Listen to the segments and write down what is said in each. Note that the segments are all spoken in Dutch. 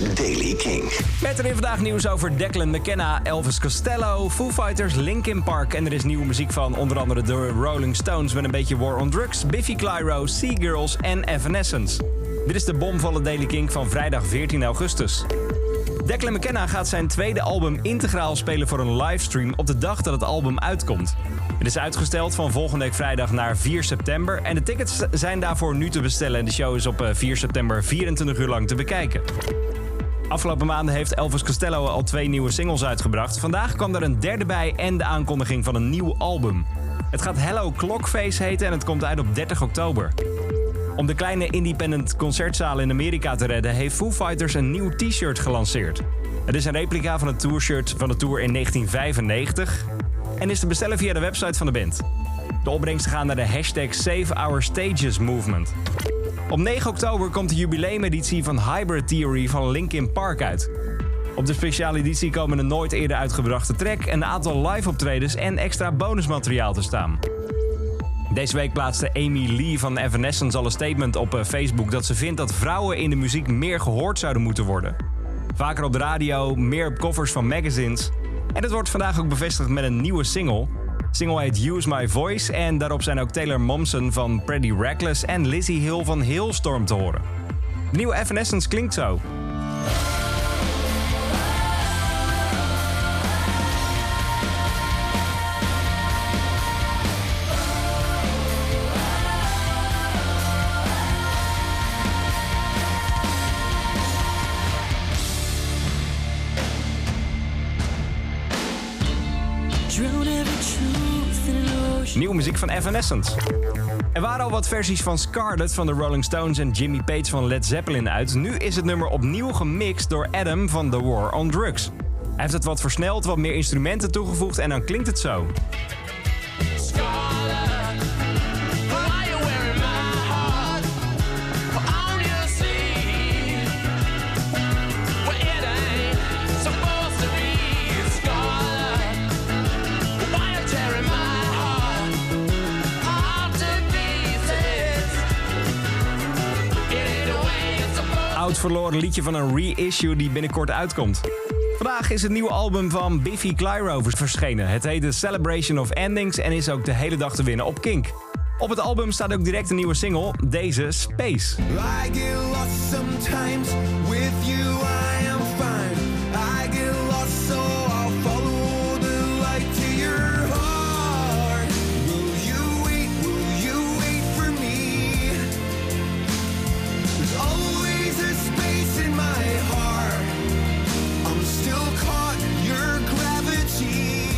is Daily King. Met erin vandaag nieuws over Declan McKenna, Elvis Costello, Foo Fighters, Linkin Park. En er is nieuwe muziek van onder andere de Rolling Stones met een beetje War on Drugs, Biffy Clyro, Sea Girls en Evanescence. Dit is de bomvolle Daily King van vrijdag 14 augustus. Declan McKenna gaat zijn tweede album integraal spelen voor een livestream op de dag dat het album uitkomt. Het is uitgesteld van volgende week vrijdag naar 4 september en de tickets zijn daarvoor nu te bestellen en de show is op 4 september 24 uur lang te bekijken. Afgelopen maanden heeft Elvis Costello al twee nieuwe singles uitgebracht. Vandaag kwam er een derde bij en de aankondiging van een nieuw album. Het gaat Hello Clockface heten en het komt uit op 30 oktober. Om de kleine independent concertzalen in Amerika te redden, heeft Foo Fighters een nieuw t-shirt gelanceerd. Het is een replica van het tourshirt van de tour in 1995 en is te bestellen via de website van de band. De opbrengsten gaan naar de hashtag Save Our Stages Movement. Op 9 oktober komt de jubileumeditie van Hybrid Theory van Linkin Park uit. Op de speciale editie komen een nooit eerder uitgebrachte track, een aantal live optredens en extra bonusmateriaal te staan. Deze week plaatste Amy Lee van Evanescence al een statement op eh, Facebook dat ze vindt dat vrouwen in de muziek meer gehoord zouden moeten worden. Vaker op de radio, meer op covers van magazines. En dat wordt vandaag ook bevestigd met een nieuwe single. Single heet Use My Voice en daarop zijn ook Taylor Momsen van Pretty Reckless en Lizzie Hill van Hailstorm te horen. De nieuwe Evanescence klinkt zo. Nieuwe muziek van Evanescence. Er waren al wat versies van Scarlet van de Rolling Stones en Jimmy Page van Led Zeppelin uit. Nu is het nummer opnieuw gemixt door Adam van The War on Drugs. Hij heeft het wat versneld, wat meer instrumenten toegevoegd en dan klinkt het zo. Oud verloren liedje van een reissue die binnenkort uitkomt. Vandaag is het nieuwe album van Biffy Clyro verschenen. Het heet The Celebration of Endings en is ook de hele dag te winnen op Kink. Op het album staat ook direct een nieuwe single, deze Space.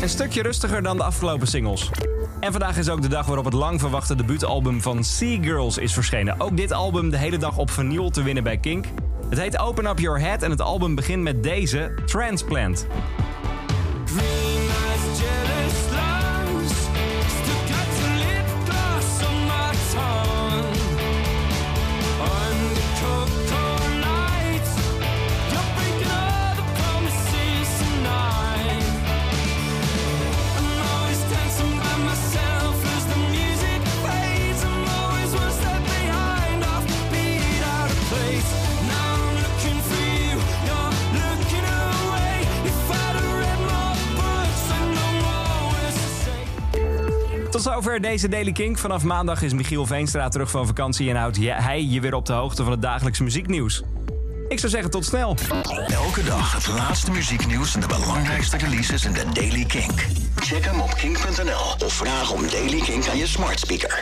Een stukje rustiger dan de afgelopen singles. En vandaag is ook de dag waarop het lang verwachte debuutalbum van Sea Girls is verschenen. Ook dit album de hele dag op vinyl te winnen bij Kink. Het heet Open Up Your Head en het album begint met deze, Transplant. Tot zover deze Daily Kink. Vanaf maandag is Michiel Veenstra terug van vakantie en houdt hij je weer op de hoogte van het dagelijkse muzieknieuws. Ik zou zeggen tot snel. Elke dag het laatste muzieknieuws en de belangrijkste releases in de Daily Kink. Check hem op kink.nl of vraag om Daily Kink aan je smart speaker.